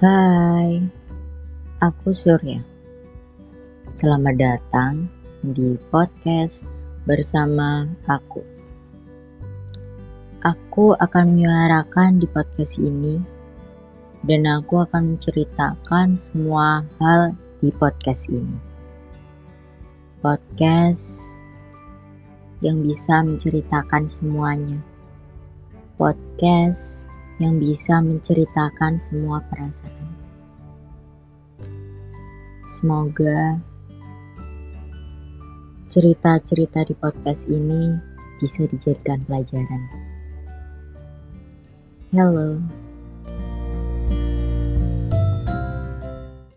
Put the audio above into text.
Hai, aku Surya. Selamat datang di podcast bersama aku. Aku akan menyuarakan di podcast ini dan aku akan menceritakan semua hal di podcast ini. Podcast yang bisa menceritakan semuanya. Podcast yang bisa menceritakan semua perasaan. Semoga cerita-cerita di podcast ini bisa dijadikan pelajaran. Hello.